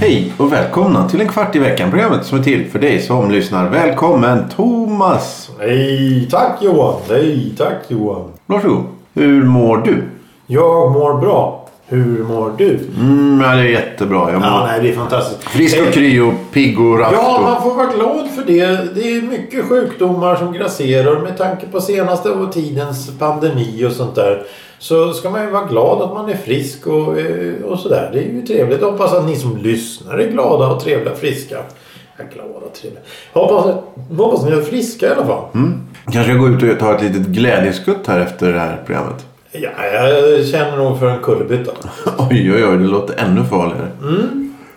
Hej och välkomna till en kvart i veckan. Programmet som är till för dig som lyssnar. Välkommen Thomas! Nej tack Johan. Nej tack Johan. Varsågod. Hur mår du? Jag mår bra. Hur mår du? Mm, ja, det är jättebra. Jag mår Ja, nej, det är fantastiskt. frisk och Eh, kry och pigg och rask. Ja, och- man får vara glad för det. Det är mycket sjukdomar som grasserar med tanke på senaste tidens pandemi och sånt där. Så ska man ju vara glad att man är frisk och, eh, och sådär. Det är ju trevligt. Jag hoppas att ni som lyssnar är glada och trevliga och friska. Är glada och trevliga. Jag hoppas, hoppas ni är friska i alla fall. Mm. Kanske går ut och tar ett litet glädjeskutt här efter det här programmet. Ja, jag känner nog för en kullerbytta. Oj, oj, oj. Det låter ännu farligare.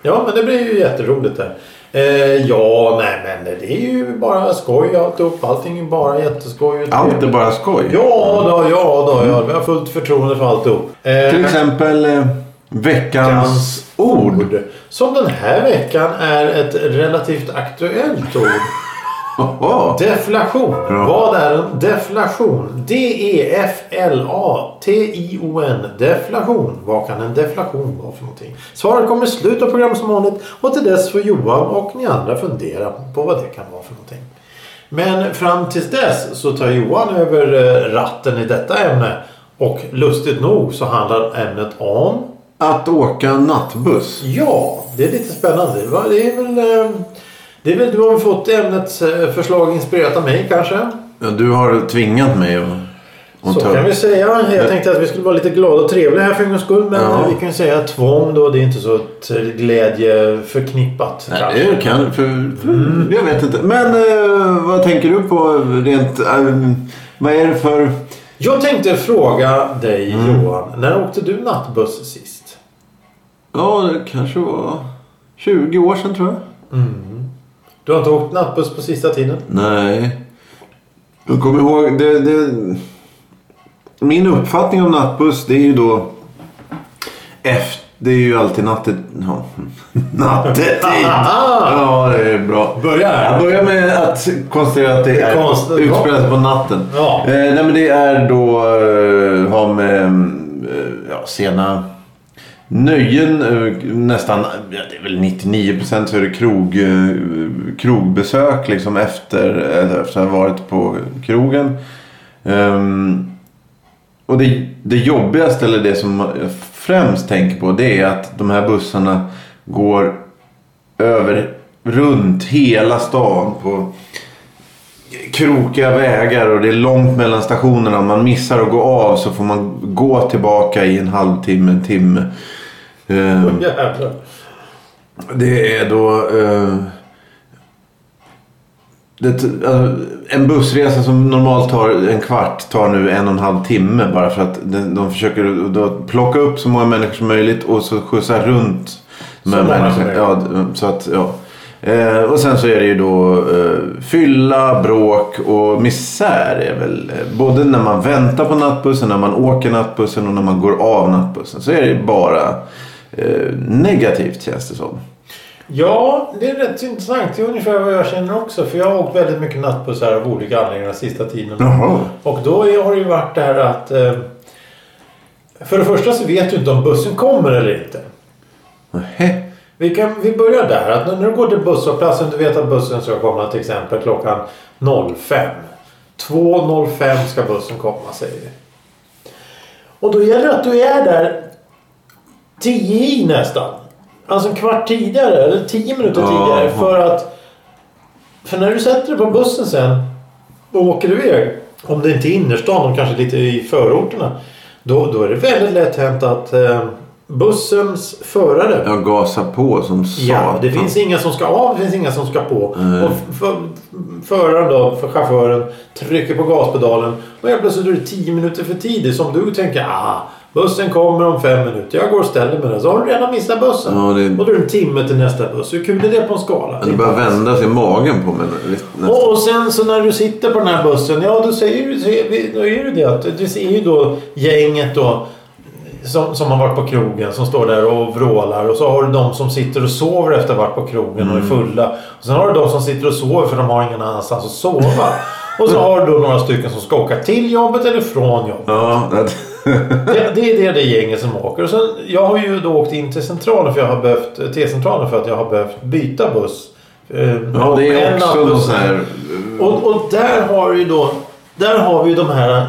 Ja, men det blir ju jätteroligt där. Eh, ja, nej men det är ju bara skoj alltihop. Allting är bara jätteskoj. Allt är bara skoj. Ja då, ja då, ja. Vi har fullt förtroende för alltihop. Eh, Till exempel eh, veckans ord. Som den här veckan är ett relativt aktuellt ord. Deflation. Ja. Vad är en deflation? D-E-F-L-A-T-I-O-N. Deflation. Vad kan en deflation vara för någonting? Svaret kommer i slutet av programmet som vanligt. Och till dess får Johan och ni andra fundera på vad det kan vara för någonting. Men fram tills dess så tar Johan över eh, ratten i detta ämne. Och lustigt nog så handlar ämnet om Att åka nattbuss. Ja, det är lite spännande. Det är väl... Det är väl du har väl fått ämnets förslag inspirerat av mig kanske? Ja, du har tvingat mig att, Så ta kan vi säga. Jag tänkte att vi skulle vara lite glada och trevliga här för en gångs skull. Men Ja. vi kan ju säga tvång då. Det är inte så till glädje förknippat. Nej, kanske. det kan... För, för, Jag vet inte. Men eh, vad tänker du på rent... eh, vad är det för... Jag tänkte fråga dig Mm. Johan. När åkte du nattbuss sist? Ja, det kanske var 20 år sedan tror jag. Du har inte åkt nattbuss på sista tiden? Nej. Jag kommer ihåg... Det, det, min uppfattning om nattbuss det är ju då... Efter, det är ju alltid nattet... Ja, nattetid. Ja, det är bra. Börja här. Jag börjar med att konstatera att det är Konstigt. utspelat på natten. Ja. Eh, nej men det är då eh, ha med eh, ja, sena nöjen. Eh, nästan, ja, det är väl 99% så är det krog, eh, krogbesök liksom efter, eh, efter att ha varit på krogen. Um, och det, det jobbigaste eller det som jag främst tänker på det är att de här bussarna går över runt hela stan på krokiga vägar och det är långt mellan stationerna. Om man missar att gå av så får man gå tillbaka i en halvtimme, en timme. Jävlar. det är då... Eh, det, alltså, en bussresa som normalt tar en kvart tar nu en och en halv timme bara för att de, de försöker då plocka upp så många människor som möjligt och så skjutsa runt Så människorna. Ja, så att, ja. Eh, och sen så är det ju då eh, fylla, bråk och misär är väl eh, både när man väntar på nattbussen, när man åker nattbussen och när man går av nattbussen. Så är det bara eh, negativt känns det som. Ja, det är rätt intressant. Det är ungefär vad jag känner också. För jag har åkt väldigt mycket nattbussar av olika anledningar sista tiden. Jaha. Och då har det ju varit det här att... Eh, för det första så vet du inte om bussen kommer eller inte. Nähä. Vi, kan, vi börjar där. Att när du går till busshållplatsen, du vet att bussen ska komma till exempel klockan 05. 2.05 ska bussen komma säger vi. Och då gäller det att du är där 10 i nästan. Alltså en kvart tidigare eller 10 minuter tidigare. För att... För när du sätter dig på bussen sen och åker iväg. Om det inte är innerstan och kanske lite i förorterna. Då, då är det väldigt lätt hänt att eh, bussens förare Jag gasar på som satan. Ja, det finns inga som ska av, det finns inga som ska på. Nej. Och för, föraren då, för chauffören, trycker på gaspedalen. Och helt plötsligt är det 10 minuter för tidigt. Som du tänker, ah, bussen kommer om fem minuter. Jag går och ställer mig där. Så har du redan missat bussen. Ja, det- Och då är det en timme till nästa buss. Hur kul är det på en skala? Det börjar vända sig i magen på mig. nästan. Och sen så när du sitter på den här bussen, ja då säger du, då är det det att du ser ju då gänget då som, som har varit på krogen som står där och vrålar. Och så har du de som sitter och sover efter att ha varit på krogen och är fulla. Och sen har du de som sitter och sover för de har ingen annanstans att sova. Och så har du då några stycken som ska åka till jobbet eller från jobbet. Ja, det, Det, det är det, det gänget som åker. Och sen, jag har ju då åkt in till centralen för jag har behövt, T-centralen för att jag har behövt byta buss. Eh, ja, det är en också någon sån här... Och, och där har vi ju då Där har vi de här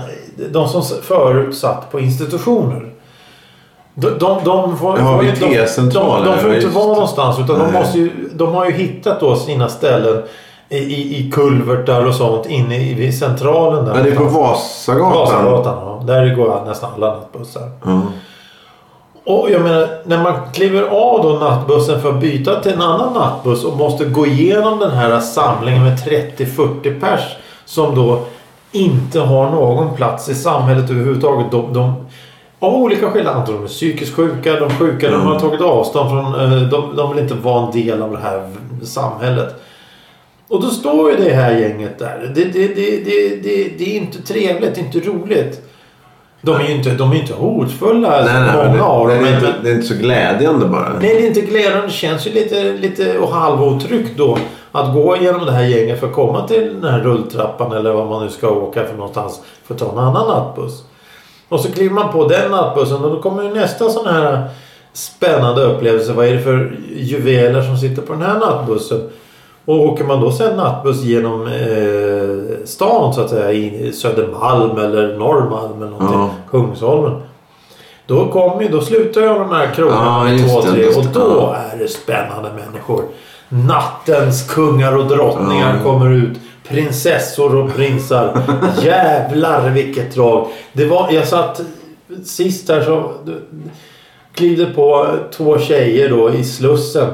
De som förut satt på institutioner. De, de, de får, Ja, får de, de, de får inte vara någonstans utan de, måste ju, de har ju hittat då sina ställen i, i, i kulvertar och sånt inne i vid centralen där. Ja, det är på. Vasagatan. Vasagatan. Ja. Där går nästan alla nattbussar. Ja. Och jag menar, när man kliver av då nattbussen för att byta till en annan nattbuss och måste gå igenom den här samlingen med 30-40 pers som då inte har någon plats i samhället överhuvudtaget. De, de, av olika skäl, antingen de är psykiskt sjuka, de sjuka, de har tagit avstånd från, eh, de, de vill inte vara en del av det här samhället. Och då står ju det här gänget där. Det, det, det, det, det, det är inte trevligt, det är inte roligt. De är ju inte, de är inte hotfulla, Nej, nej, många av det, dem. det, inte, det är inte så glädjande bara. Nej, det är inte glädjande. Det känns ju lite, lite och halvotryggt då. Att gå igenom det här gänget för att komma till den här rulltrappan eller vad man nu ska åka för någonstans. För att ta en annan nattbuss. Och så kliver man på den nattbussen och då kommer ju nästa sån här spännande upplevelse. Vad är det för juveler som sitter på den här nattbussen? Och åker man då sen nattbuss genom eh, stan så att säga i Södermalm eller Norrmalm eller någonting. Ja. Kungsholmen. Då kommer ju, då slutar jag de här krogarna Ja, två, tre och då är det spännande människor. Nattens kungar och drottningar Ja. kommer ut. Prinsessor och prinsar. Jävlar vilket drag. Det var, jag satt sist här så klivde på två tjejer då i Slussen.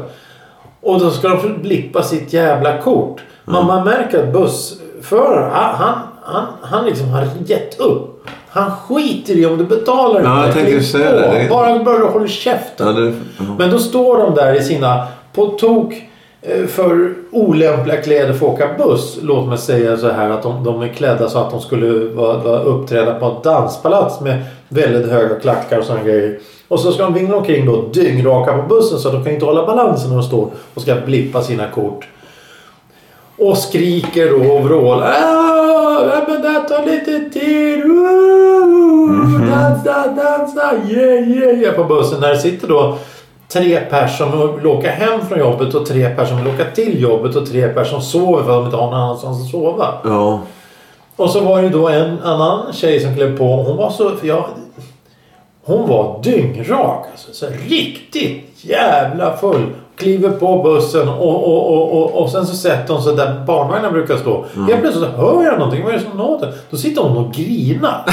Och då ska de blippa sitt jävla kort. Men man märker att bussföraren, han, han, han, liksom har gett upp. Han skiter i om du betalar Ja, jag tänkte säga det. Bara bara du håller käften. Ja, det, ja. Men då står de där i sina på tok för olämpliga kläder för att åka buss. Låt mig säga så här att de, de är klädda så att de skulle vara, vara uppträda på ett danspalats med väldigt höga klackar och sådana grejer. Och så ska de vingla omkring då dyngraka på bussen så att de kan inte hålla balansen när de står och ska blippa sina kort. Och skriker då och vrålar. "Ah, men det tar lite tid. Ooh, Dansa, dansa, yeah, yeah, yeah. På bussen. Där sitter då tre pers som vill åka hem från jobbet och tre pers som vill åka till jobbet och tre pers som sover för att de inte har någon annanstans att sova. ja. Och så var det då en annan tjej som klev på. Hon var så... För jag, hon var dyngrak. Alltså, så riktigt jävla full. Kliver på bussen och, och, och, och, och sen så sätter hon sig där barnvagnen brukar stå. Helt plötsligt så hör jag någonting. Vad är det som låter? Då sitter hon och grinar.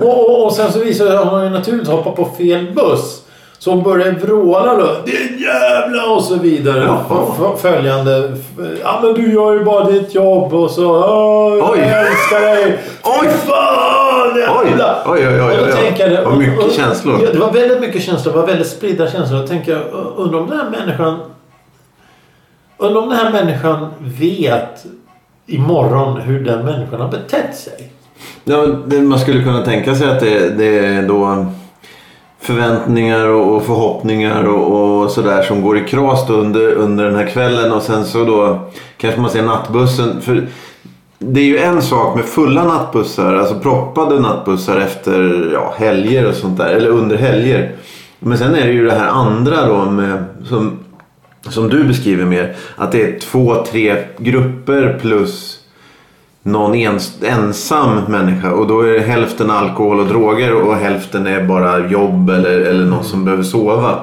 och, och, och sen så visar det sig att hon naturligt hoppat på fel buss. Så hon börjar vråla då. Din jävla och så vidare. F- följande. Ja men du gör ju bara ditt jobb och så. Åh, Oj. jag älskar dig. Oj. Fan Oj, jävla. oj, oj, oj, Och då oj. tänker jag, Vad mycket och- känslor. Ja, det var väldigt mycket känslor. Det var väldigt spridda känslor. Då tänker jag, undrar om den här människan... Undrar om den här människan vet imorgon hur den människan har betett sig. Ja, det, man skulle kunna tänka sig att det, det är då förväntningar och, förhoppningar och, och sådär som går i kras under, under den här kvällen och sen så då kanske man ser nattbussen. För det är ju en sak med fulla nattbussar, alltså proppade nattbussar efter ja, helger och sånt där, eller under helger. Men sen är det ju det här andra då med, som, som du beskriver mer, att det är två, tre grupper plus någon ens, ensam människa och då är det hälften alkohol och droger och hälften är bara jobb eller, eller någon som behöver sova.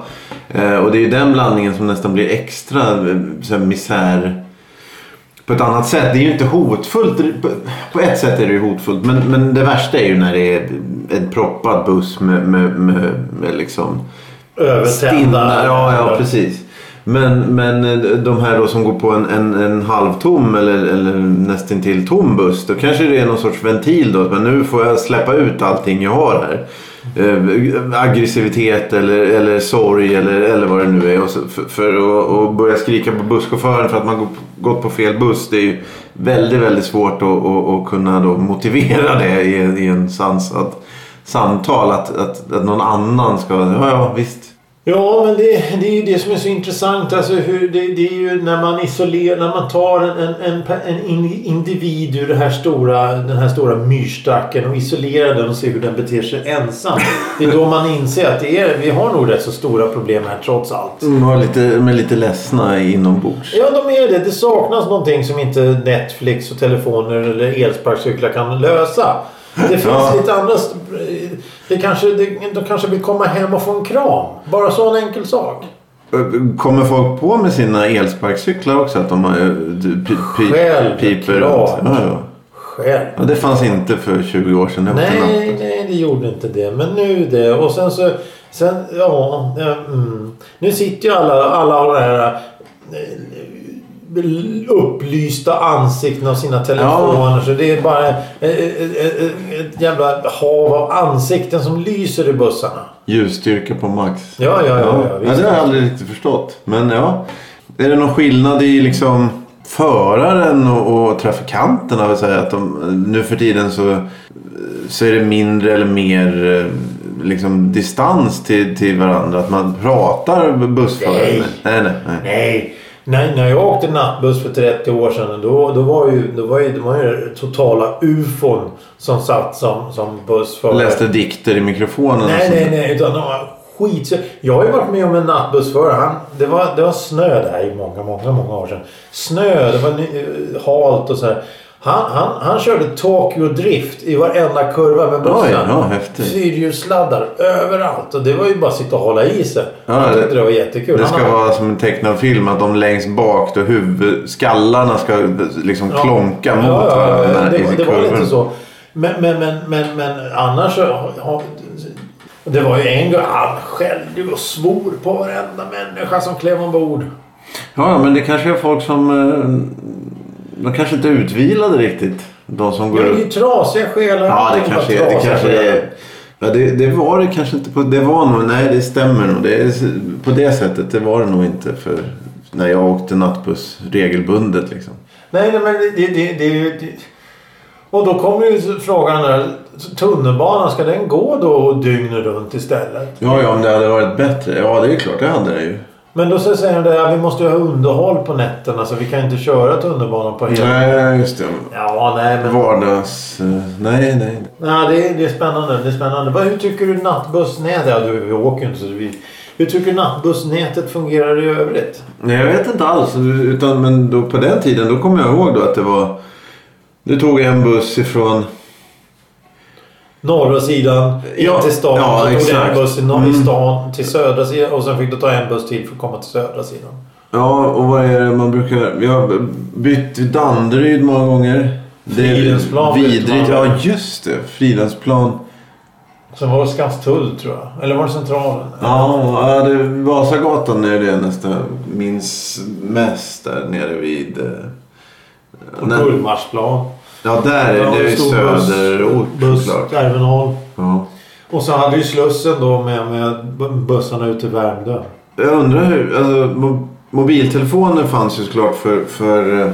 Eh, och det är ju den blandningen som nästan blir extra eh, så misär på ett annat sätt. Det är ju inte hotfullt. På- På ett sätt är det ju hotfullt men, men det värsta är ju när det är en proppad buss med, med, med, med liksom Övertända. Stinna, ja, ja precis. Men, men eh, de här då som går på en, en, en halvtom eller, eller nästintill tom buss. Då kanske det är någon sorts ventil då. Men nu får jag släppa ut allting jag har här. Eh, aggressivitet eller, eller sorg eller, eller vad det nu är. Och så, för för att och börja skrika på busschauffören för att man gått på fel buss. Det är ju väldigt, väldigt svårt att, att, att kunna då motivera det i, i en sansad samtal. Att, att, att någon annan ska... Ja, ja visst. Ja, men det, det är ju det som är så intressant. Alltså hur, det, det är ju när man isolerar, när man tar en, en, en, en in- individ ur det här stora, den här stora myrstacken och isolerar den och ser hur den beter sig ensam. Det är då man inser att det är, vi har nog rätt så stora problem här trots allt. De var lite, är lite ledsna inombords. Ja, de är det. Det saknas någonting som inte Netflix och telefoner eller elsparkcyklar kan lösa. Det finns Ja. lite andra... Det kanske, det, de kanske vill komma hem och få en kram. Bara så en enkel sak. Kommer folk på med sina elsparkcyklar också? Att de har pi, pi, piper runt? Ja, ja. Själv. ja, det fanns inte för 20 år sedan. Nej, nej, det gjorde inte det. Men nu det. Och sen så... Sen, ja, mm. Nu sitter ju alla, alla det här eh, upplysta ansikten av sina telefoner. Så det är bara ett, ett, ett jävla hav av ansikten som lyser i bussarna. Ljusstyrka på max. Ja, ja, ja. ja, ja, visst. det har jag aldrig riktigt förstått. Men ja. Är det någon skillnad i liksom föraren och, och trafikanterna? Vill säga att de, nu för tiden så, så är det mindre eller mer eh, liksom, distans till, till varandra. Att man pratar bussförare. Nej. nej, nej. nej. Nej. Nej, när jag åkte nattbuss för 30 år sedan då, då var ju, då var ju, det var ju totala ufon som satt som, som bussförare. Läste dikter i mikrofonen. Nej, nej, nej. Utan de var skit. Jag har ju varit med om en nattbussförare. Han, det, var, det var snö där i många, många, många år sedan. Snö, det var ny- halt och så här. Han, han, han körde Tokyo Drift i varenda kurva med bussen. Ja. Fyrhjulsladdar överallt. Och det var ju bara att sitta och hålla i sig. Ja, han det- tyckte det var jättekul. Det Han ska har- vara som en tecknad film att de längst bak, då huvud, skallarna ska liksom Ja. klonka mot ja, varandra det, i det var lite så. Men, men, men, men, men annars så... Ja, det var ju en gång han skällde och svor på varenda människa som klev ombord. Ja, men det kanske är folk som... De kanske inte är utvilade riktigt. De som Ja, går det är ju trasiga själar. Ja, det kanske är... Det kanske är ja, det, det var det kanske inte på... Det var nog... Nej, det stämmer nog. Det på det sättet, det var det nog inte för... När jag åkte nattbuss regelbundet liksom. Nej, nej, men det, det, det. Det... Och då kommer ju frågan där. Tunnelbanan, ska den gå då dygnet runt istället? Ja, ja, om det hade varit bättre. Ja, det är klart. Det hade det ju. Men då så säger de ja, vi måste ju ha underhåll på nätterna så vi kan inte köra tunnelbanan på hela... Nej, just det. Ja, nej men... Vardags... eh, Nej, nej. Ja, det, är, det är spännande. Det är spännande. Vad, hur tycker du nattbussnätet... Ja, du, vi åker ju inte så vi... Hur tycker du nattbussnätet fungerar i övrigt? Nej, jag vet inte alls. Utan, men då, på den tiden då kommer jag ihåg då att det var... Du tog en buss ifrån... Norra sidan in Ja, till stan. ja, så tog exakt. en buss i, norr, i Mm. stan till södra sidan. Och sen fick du ta en buss till för att komma till södra sidan. Ja, och vad är det man brukar... Vi har bytt Danderyd många gånger. Det är Fridhemsplan vidrigt. Ja, just det. Fridhemsplan. Sen var det Skanstull tror jag. Eller var det Centralen? Ja, ja det, Vasagatan är det nästan jag minns mest där nere vid... eh, På Gullmarsplan. Ja, där är det ju söderort såklart. terminal. Ja. Och så hade vi Slussen då med, med bu- bussarna ut till Värmdö. Jag undrar hur... Alltså, mo- mobiltelefoner fanns ju såklart för, för eh,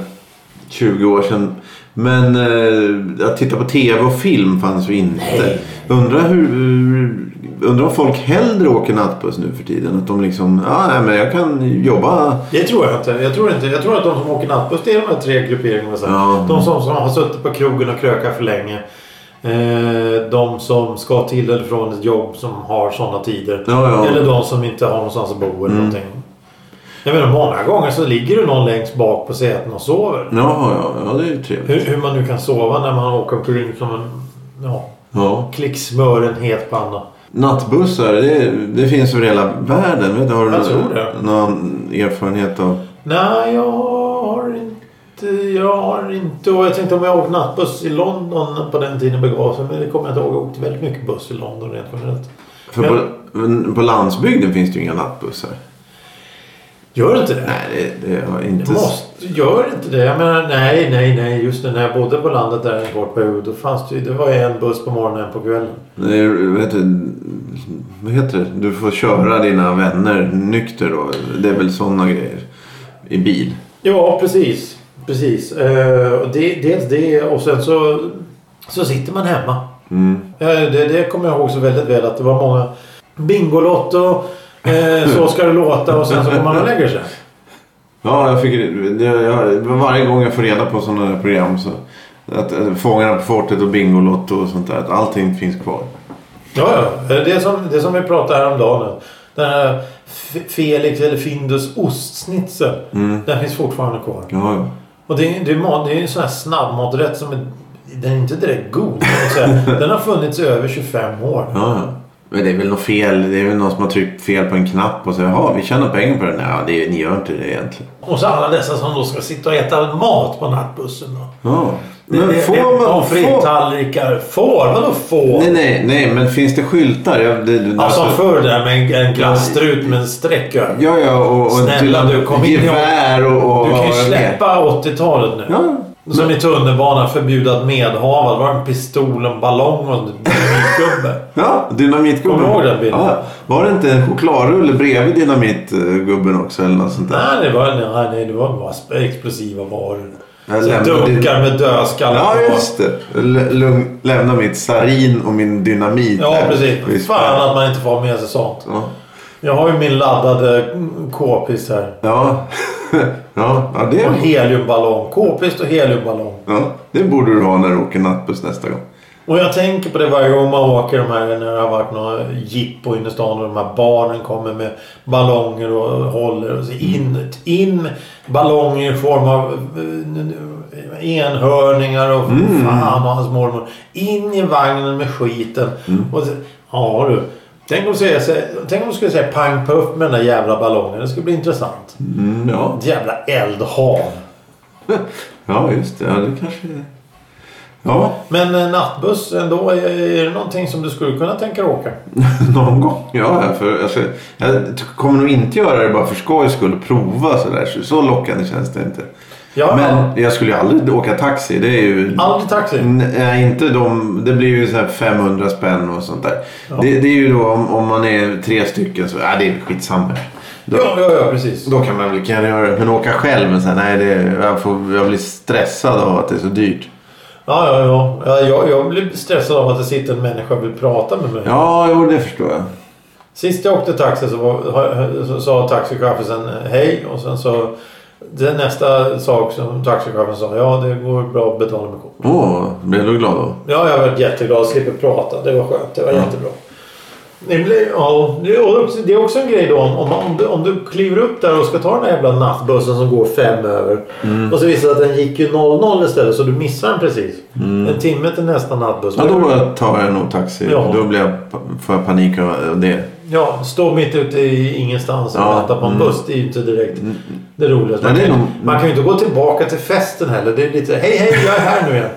20 år sedan. Men eh, att titta på tv och film fanns ju inte. Nej. Undrar hur... hur- Undrar om folk hellre åker nattbuss nu för tiden. Att de liksom... Ja, nej, men jag kan jobba... Det tror jag inte. Jag tror, inte. jag tror att de som åker nattbuss det är de här tre grupperingarna. Ja. De som, som har suttit på krogen och krökat för länge. Eh, de som ska till eller från ett jobb som har sådana tider. Ja, ja. Eller de som inte har någonstans att bo eller Mm. någonting. Jag menar många gånger så ligger det någon längst bak på säten och sover. Ja, ja, ja, det är ju trevligt. Hur, hur man nu kan sova när man åker omkring som en ja, Ja. klick smör en het panna. Nattbussar, det, det finns över hela världen. Vet du, har du Jag någon, någon erfarenhet av... Nej, jag har inte. Jag har inte. Och jag tänkte om jag åkt nattbuss i London på den tiden begav sig. Men det kommer jag inte ihåg. Jag åkte väldigt mycket buss i London rent generellt. För Men- på, på landsbygden finns det ju inga nattbussar. Gör det inte det? Nej, det, det har Det inte... måste, gör inte det. Jag menar, nej, nej, nej. Just det, när jag bodde på landet där en kort period. Då fanns det det var en buss på morgonen en på kvällen. Det är, vet du, vad heter det? Du får köra dina vänner nykter då. Det är väl sådana grejer. I bil. Ja, precis. Precis. Och det, dels det och sen så, så sitter man hemma. Ja, det, det kommer jag ihåg så väldigt väl att det var många Bingolotto, eh, Så ska det låta och sen så går man och lägger sig. Ja, jag fick, det, jag, varje gång jag får reda på sådana där program så att eh, Fångarna på fortet och Bingolotto och sånt där. Att allting finns kvar. Ja, ja. Det är som, det är som vi pratade häromdagen. Den här Felix eller Findus ostsnitzel. Den finns fortfarande kvar. Ja, ja. Och det är, det är, det är en sån här snabbmaträtt som är, den är inte direkt god. Den har funnits i över 25 år. ja, ja. Men det är väl något fel. Det är väl någon som har tryckt fel på en knapp och säger jaha, vi tjänar pengar på det. Nej, det, ni gör inte det egentligen. Och så alla dessa som då ska sitta och äta mat på nattbussen. Då. Ja. Det, Men det, får det, man... Pommes frites-tallrikar. Får? Vadå får? nej, nej, nej, men finns det skyltar? Jag, det, det, Ja, som förr där med en, en glasstrut med en streck över. Ja, ja, och, och Snälla, du, kom in gevär och... och Du kan ju släppa 80-talet nu. Ja, Som i tunnelbanan förbjuda att medhava. Det var en pistol, en ballong och en dynamitgubbe. ja dynamitgubben. Kommer du ihåg den bilden? Ja. Var det inte en chokladrulle bredvid dynamitgubben också eller något sånt där? nej, det var, nej, nej, det var bara explosiva varor. Din- dunkar med dödskallar Ja, just det. L- lämna mitt sarin och min dynamit Ja, precis. Visst. Fan att man inte får med sig sånt. Ja. Jag har ju min laddade k-pist här. Ja. ja, ja, det, Och heliumballong. K-pist och heliumballong. ja, det borde du ha när du åker nattbuss nästa gång. Och jag tänker på det varje gång man åker de här när det har varit några jippo inne i stan och de här barnen kommer med ballonger och håller och så in, in ballonger i form av eh, enhörningar och fan och hans mormor. In i vagnen med skiten. Och så, ja du. Tänk om, säga, tänk om du skulle säga pang puff med den där jävla ballongen. Det skulle bli intressant. Mm, ja. Ett jävla eldhav. ja, just det. Ja, det kanske... Ja, Men eh, nattbuss ändå. Är, det någonting som du skulle kunna tänka dig åka? någon gång. Ja, för, alltså, jag kommer nog inte göra det bara för skojs skull. Prova sådär. Så, så lockande känns det inte. Ja, Men jag skulle ju aldrig åka taxi. Det är ju... Aldrig taxi. Nej, inte de. Det blir ju så här 500 spänn och sånt där. Det, det är ju då om, om man är tre stycken så... Ja, det är skitsamma. Då, Ja, ja, ja precis. då kan man väl kan göra det. Men åka själv, men sen, nej, det, jag, får, jag blir stressad av att det är så dyrt. Ja, ja, ja. ja jag, jag blir stressad av att det sitter en människa och vill prata med mig. Ja, jo, det förstår jag. Sist jag åkte taxi så, var, så sa taxichauffören hej och sen så det nästa sak som taxichauffören sa ja det går bra att betala med kort. Åh, blev du glad då? Ja, jag varit jätteglad. Slipper prata. Det var skönt. Det var jättebra. Det, blir, ja, det, är också, en grej då om, om, om, du, om du kliver upp där och ska ta den här jävla nattbussen som går fem över. Och så visar det att den gick ju 00 istället så du missar den precis. En timme till nästa nattbuss. Ja, då tar jag nog taxi. Ja. Då blir jag, får jag panik av det. Ja, stå mitt ute i ingenstans och Ja, vänta på en mm. buss. Det är ju inte direkt det roligaste. Nej, Man, det nog- man kan ju inte gå tillbaka till festen heller. Det är lite hej hej jag är här nu igen.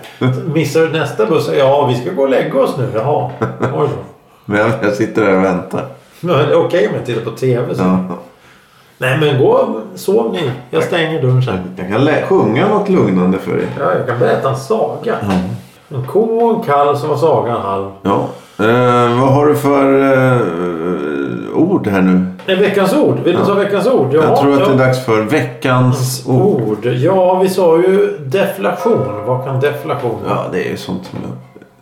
Missar du nästa buss? Ja, vi ska gå och lägga oss nu. Jaha, oj då. Men jag, sitter där och väntar. Okej om jag tittar på TV. Så. Ja. Nej men gå sov ni. Jag stänger dörren sen. Jag kan sjunga något lugnande för dig. Ja, jag kan berätta en saga. En ko och en kalv som var sagan halv. Ja. Eh, vad har du för eh, ord här nu? En veckans ord. Vill du ta veckans ord? Ja, jag tror att ja. det är dags för veckans ord. Ord. Ja, vi sa ju deflation. Vad kan deflation vara? Ja, det är ju sånt som jag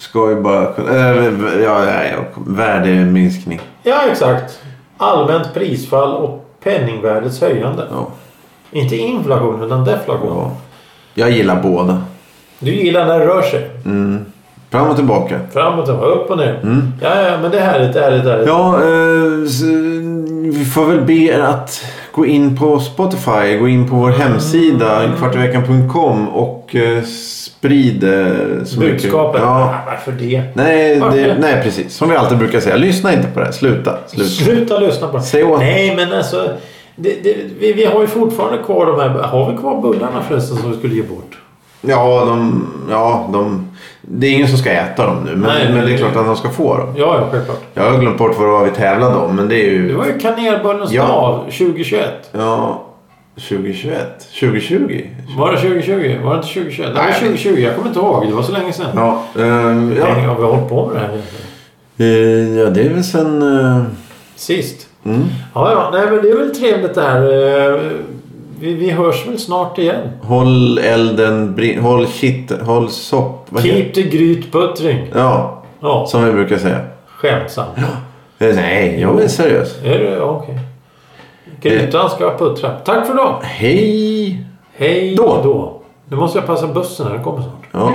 ska ju bara kunna... Äh, ja, ja, ja, värdeminskning. Ja, exakt. Allmänt prisfall och penningvärdets höjande. Ja. Inte inflation utan deflation. ja. Jag gillar båda. Du gillar när det rör sig. Mm. Fram och tillbaka. Framåt och upp och ner. Ja, ja, men det är härligt, det är härligt, det är härligt. Ja, eh, vi får väl be er att gå in på Spotify, gå in på vår hemsida kvartiveckan.com och eh, sprid eh, så Budskapet. mycket. Ja. Varför det? Nej, Varför? det, nej, precis. Som vi alltid brukar säga. Lyssna inte på det. Sluta. Sluta. Sluta lyssna på det. Säg åt. Nej, men alltså. Det, det, vi, vi har ju fortfarande kvar de här. Har vi kvar bullarna förresten som vi skulle ge bort? Ja, de, ja de, det är ingen som ska äta dem nu. Men, Nej, men det är det- klart att de ska få dem. Ja, ja, självklart. Jag har glömt bort vad det var vi tävlade om. Men det är Det ju... var ju kanelbullens Ja. dag 2021. Ja, 2021. 2020. Var det 2020? Var det inte 2021? Nej, det var Nej. 2020. Jag kommer inte ihåg. Det var så länge sedan. Ja, eh, Hur ja. länge har vi hållit på med det här? Eh, ja, det är väl sen... eh, Sist. mm. Ja, ja. Nej, men det är väl trevligt det här. Eh, Vi, vi hörs väl snart igen. Håll elden. Håll shit... Håll sopp... Keep the gryt puttring. Ja. Ja, Som vi brukar säga. skämtsamt. Eh, Nej, jag är seriös. Är? Ja, Okej. Grytan ska puttra. Tack för idag. Hej! Hej Då. då. Nu måste jag passa bussen här. Den kommer snart. Ja.